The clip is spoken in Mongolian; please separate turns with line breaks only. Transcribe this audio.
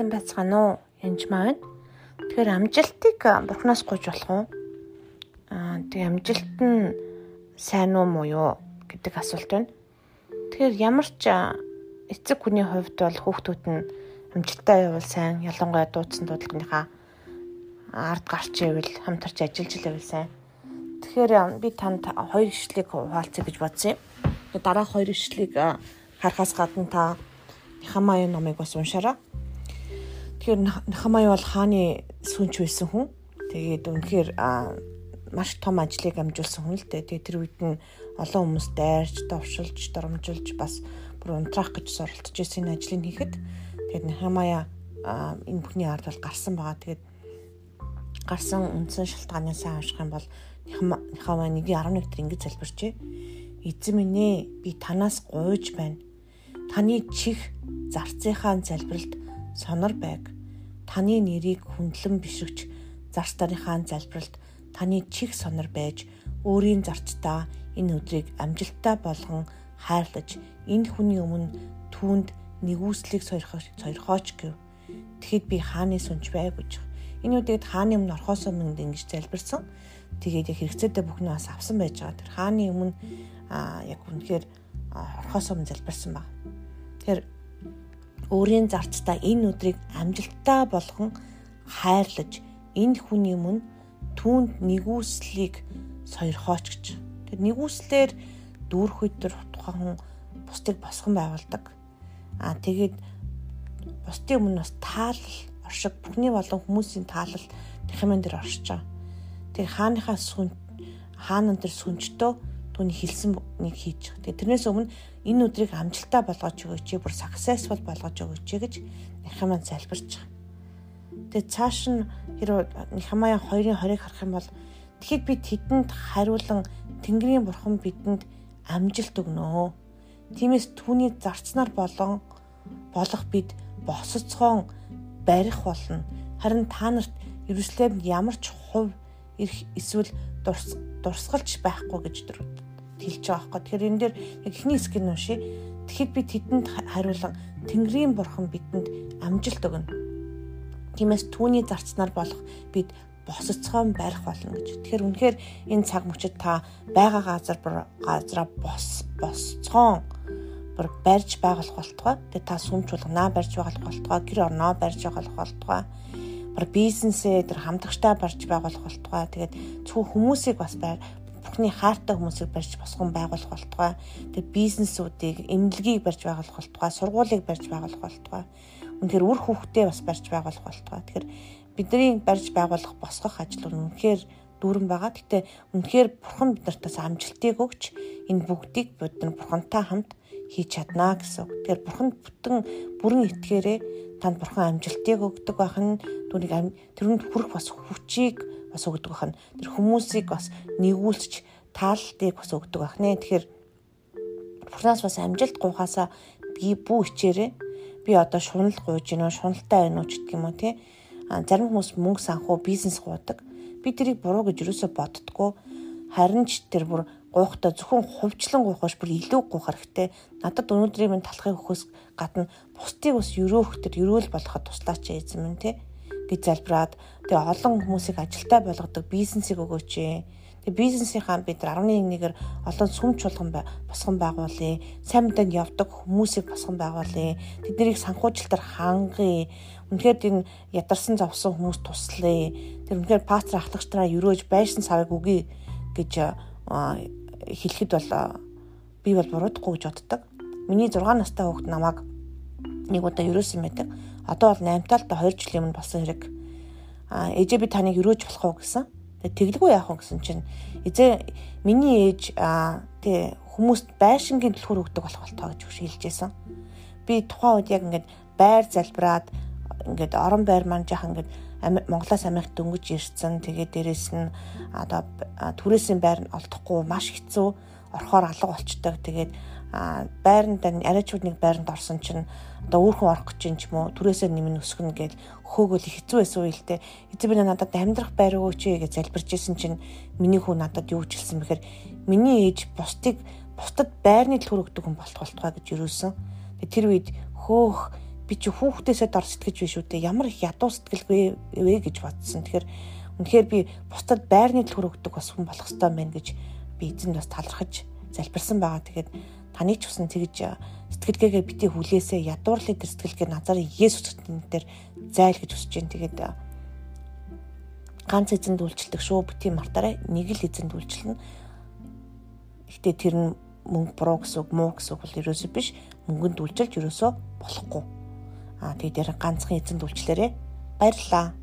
сайн байцгаана уу? Янж маань. Тэгэхээр амжилтыг бурхнаас гуйж болох уу? Аа тэгээ амжилт нь сайн уу муу юу гэдэг асуулт байна. Тэгэхээр ямар ч эцэг хүний хувьд бол хүүхдүүд нь амжилттай явал сайн, ялангуяа дуудсан дуудлагынхаа ард гарч ивэл хамтарч ажиллаж ивэл сайн. Тэгэхээр би танд хоёр ишлэгийг хуваалцъя гэж бодсон юм. Дараах хоёр ишлэгийг харахаас гадна та Нихамаа номыг бас уншаарай. Тэгэхээр Нахамай бол хааны сүнч байсан хүн. Тэгээд үнэхээр маш том ажлыг амжуулсан хүн л дээ. Тэгээд тэр үед нь олон хүмүүс дайрч, давшилж, доромжилж бас бүр унтраах гэж суралцж ирсэн ажлыг хийхэд тэгээд Нахамая энэ бүхний ард бол гарсан байгаа. Тэгээд гарсан үндсэн шалтгааны сайн унших юм бол Нахамая 1.11 дээр ингэж залбирчээ. Эзэн минь ээ би танаас гуйж байна. Таны чих зарцынхаа залбиралд сонор байг. Таны нэрийг хүндлэн бишрэгч зарц дарынхаа залбиралд таны чих сонор байж өөрийн зарцтай энэ өдрийг амжилттай болгон хайрлаж энэ хүний өмнө түүнд нэгүслийг сойрхооч гэв. Тэгэхэд би хааны сүнж байг гэж. Энэ үедээ хааны өмнө орхоос өмнө ингэж залбирсан. Тэгээд яг хэрэгцээтэй бүхнээ бас авсан байж байгаа. Тэр хааны өмнө аа яг үнэхээр орхоос өмнө залбирсан баг. Тэгэхээр өөрийн зарцтай энэ өдрийг амжилттай болгон хайрлаж энэ хүний өмнө түүнд нэгүслийг сойрхооч гэж. Тэр нэгүслэр дүүрх өдөр тухайн бусдыг босгон байгуулдаг. Аа тэгээд бусдын өмнө бас таалал оршиг бүхний болон хүмүүсийн таалал тэхмэн дээр оршиж байгаа. Тэр хааныхаа сүн хаанан тэр сүнчтөө түүний хэлсэн нэг хийж. Тэгээ тэрнээс өмнө энэ өдрийг амжилттай болгож өгөөч, бүр successful болгож өгөөч гэж Нихамаа залбирч байгаа. Тэгээ цааш нь хэрвээ Нихамаа 2-ын 20-ыг харах юм бол тэгэхэд би тэдэнд хариулан Тэнгэрийн бурхан бидэнд амжилт өгнө. Тиймээс түүний зарцнаар болон болох бид босцоон барих болно. Харин та нарт Иерусалимд ямар ч хувь ирэх эсвэл дурсгалж байхгүй гэж хэлж байгаа байхгүй. Тэгэхээр энэ дээр яг ихний хэсгийг уншия. Тэгэхэд би тэдэнд хариулан Тэнгэрийн бурхан бидэнд амжилт өгнө. Тиймээс түүний зарцнаар болох бид босцоон барих болно гэж. Тэгэхээр үнэхээр энэ цаг мөчид та байгаа газар газараа бос босцоон бүр барьж байгуулах болтугай. Тэгээ та сүмч болгонаа барьж байгуулах болтугай. Гэр орноо барьж байгуулах болтугай. Бүр бизнесээ тэр хамтагчтай барьж байгуулах болтугай. Тэгээд зөвхөн хүмүүсийг бас Бурхны хайртай хүмүүсийг барьж босгон байгуулах болтугай. Тэгээ бизнесүүдийг, эмнэлгийг барьж байгуулах болтугай, сургуулийг барьж байгуулах болтугай. Үнэхээр үр хүүхдээ бас барьж байгуулах болтугай. Тэгэхээр бидний барьж байгуулах босгох ажил нь үнэхээр дүүрэн байгаа. Гэтэ үнэхээр бурхан бид нартаас амжилтыг өгч энэ бүгдийг бид нар бурхантай хамт хийж чаднаа гэсэн. Тэгэхээр бурхан бүтэн бүрэн итгээрээ танд бурхан амжилтыг өгдөг байх нь түүнийг тэрүнд хүрэх бас хүчийг бас өгдөг байх нь тэр хүмүүсийг бас нэгүүлж таалтыг бас өгдөг байх нэ. Тэгэхээр Бурханаас бас амжилт гуйхаасаа би бүү хичээрээ би одоо шунал гуйж гинөө шуналтай байна уу гэдэг юм уу тий. А зарим хүмүүс мөнгө санхүү бизнес гуудаг. Би тэрийг буруу гэж юусоо боддгоо харин ч тэр бүр гуйхтаа зөвхөн хувьчлан гуйх биш бүр илүү гуйх хэрэгтэй. Надад өнөөдрийн минь талхыг өгөхөөс гадна бусдыг бас өрөөх төр өрөөл болоход туслаач эзэн минь тий гэж залбираад тэгээ олон хүмүүсийг ажилтаа болгодог бизнесийг өгөөч. Тэгээ бизнесийнхаа бид 11-ээр олон сүм чуулган босгон байгуулъя. Сайн мэдэнд явдаг хүмүүсийг босгон байгуулъя. Тэднийг санхүүжилтээр хангая. Үнэхээр энэ ядарсан зовсон хүмүүс туслая. Тэр үнэхээр пастор ахлагчтраа өрөөж байшин савыг өгье гэж хэлэхэд бол би бол буруудахгүй гэж боддог. Миний 6 настай хүүхэд намайг нэг удаа ерөөсөн байдаг. Одоо бол 8 талд 2 жилийн өмнө болсон хэрэг. А ээжээ би таныг өрөөж болох уу гэсэн. Тэгээ тэглгүй яах вэ гэсэн чинь эзээ миний ээж а тий хүмүүст байшингийн түлхүүр өгдөг болох болтоо гэж хэлжсэн. Би тухайн үед яг ингээд байр залбираад ингээд орон байр маань жах ингээд Монголоос Америкт дөнгөж ирсэн. Тэгээд дээрэс нь одоо түрээсийн байр нь олдохгүй маш хэцүү орхоор алга болчдөг. Тэгээд байранд арайчуд нэг байранд орсон чинь одоо өөрхөн орох гэж юм ч юм уу түрээсээ нэмэн өсгөнө гэж хөөгөл хэцүү байсан үйл тэ эцэг би надад амьдрах байр өгөөч гэж залбирч исэн чинь миний хүү надад юу хэлсэн бэхээр миний ээж бусдыг бусдад байрны төлөв өгдөг хүн болтголтгой гэж юусэн тэр үед хөөх би чи хүүхдээсээ дор сэтгэж биш үү те ямар их ядуу сэтгэлгүй вэ гэж бодсон. Тэгэхээр үнэхээр би бусдад байрны төлхөр өгдөг бас хүн болох хэрэгтэй байна гэж би эзэнд бас талархаж залбирсан байгаа. Тэгээд таны ч усан тэгж сэтгэлгээгээ бити хүлээсээ ядуурлын тэр сэтгэлгээ назарын Есүс дээр зайл гэж хүсэж байна. Тэгээд ганц эзэнд үйлчлдэг шүү бити мартаарай. Нэг л эзэнд үйлчлэнэ. Гэтэ тэр нь мөнгө буруу гэсэн үг муу гэсэн үг бол ерөөсөө биш. Мөнгөнд үйлчилж ерөөсөө болохгүй. Аа тэгээд ганцхан эзэнд үйлчлээрээ баярлалаа.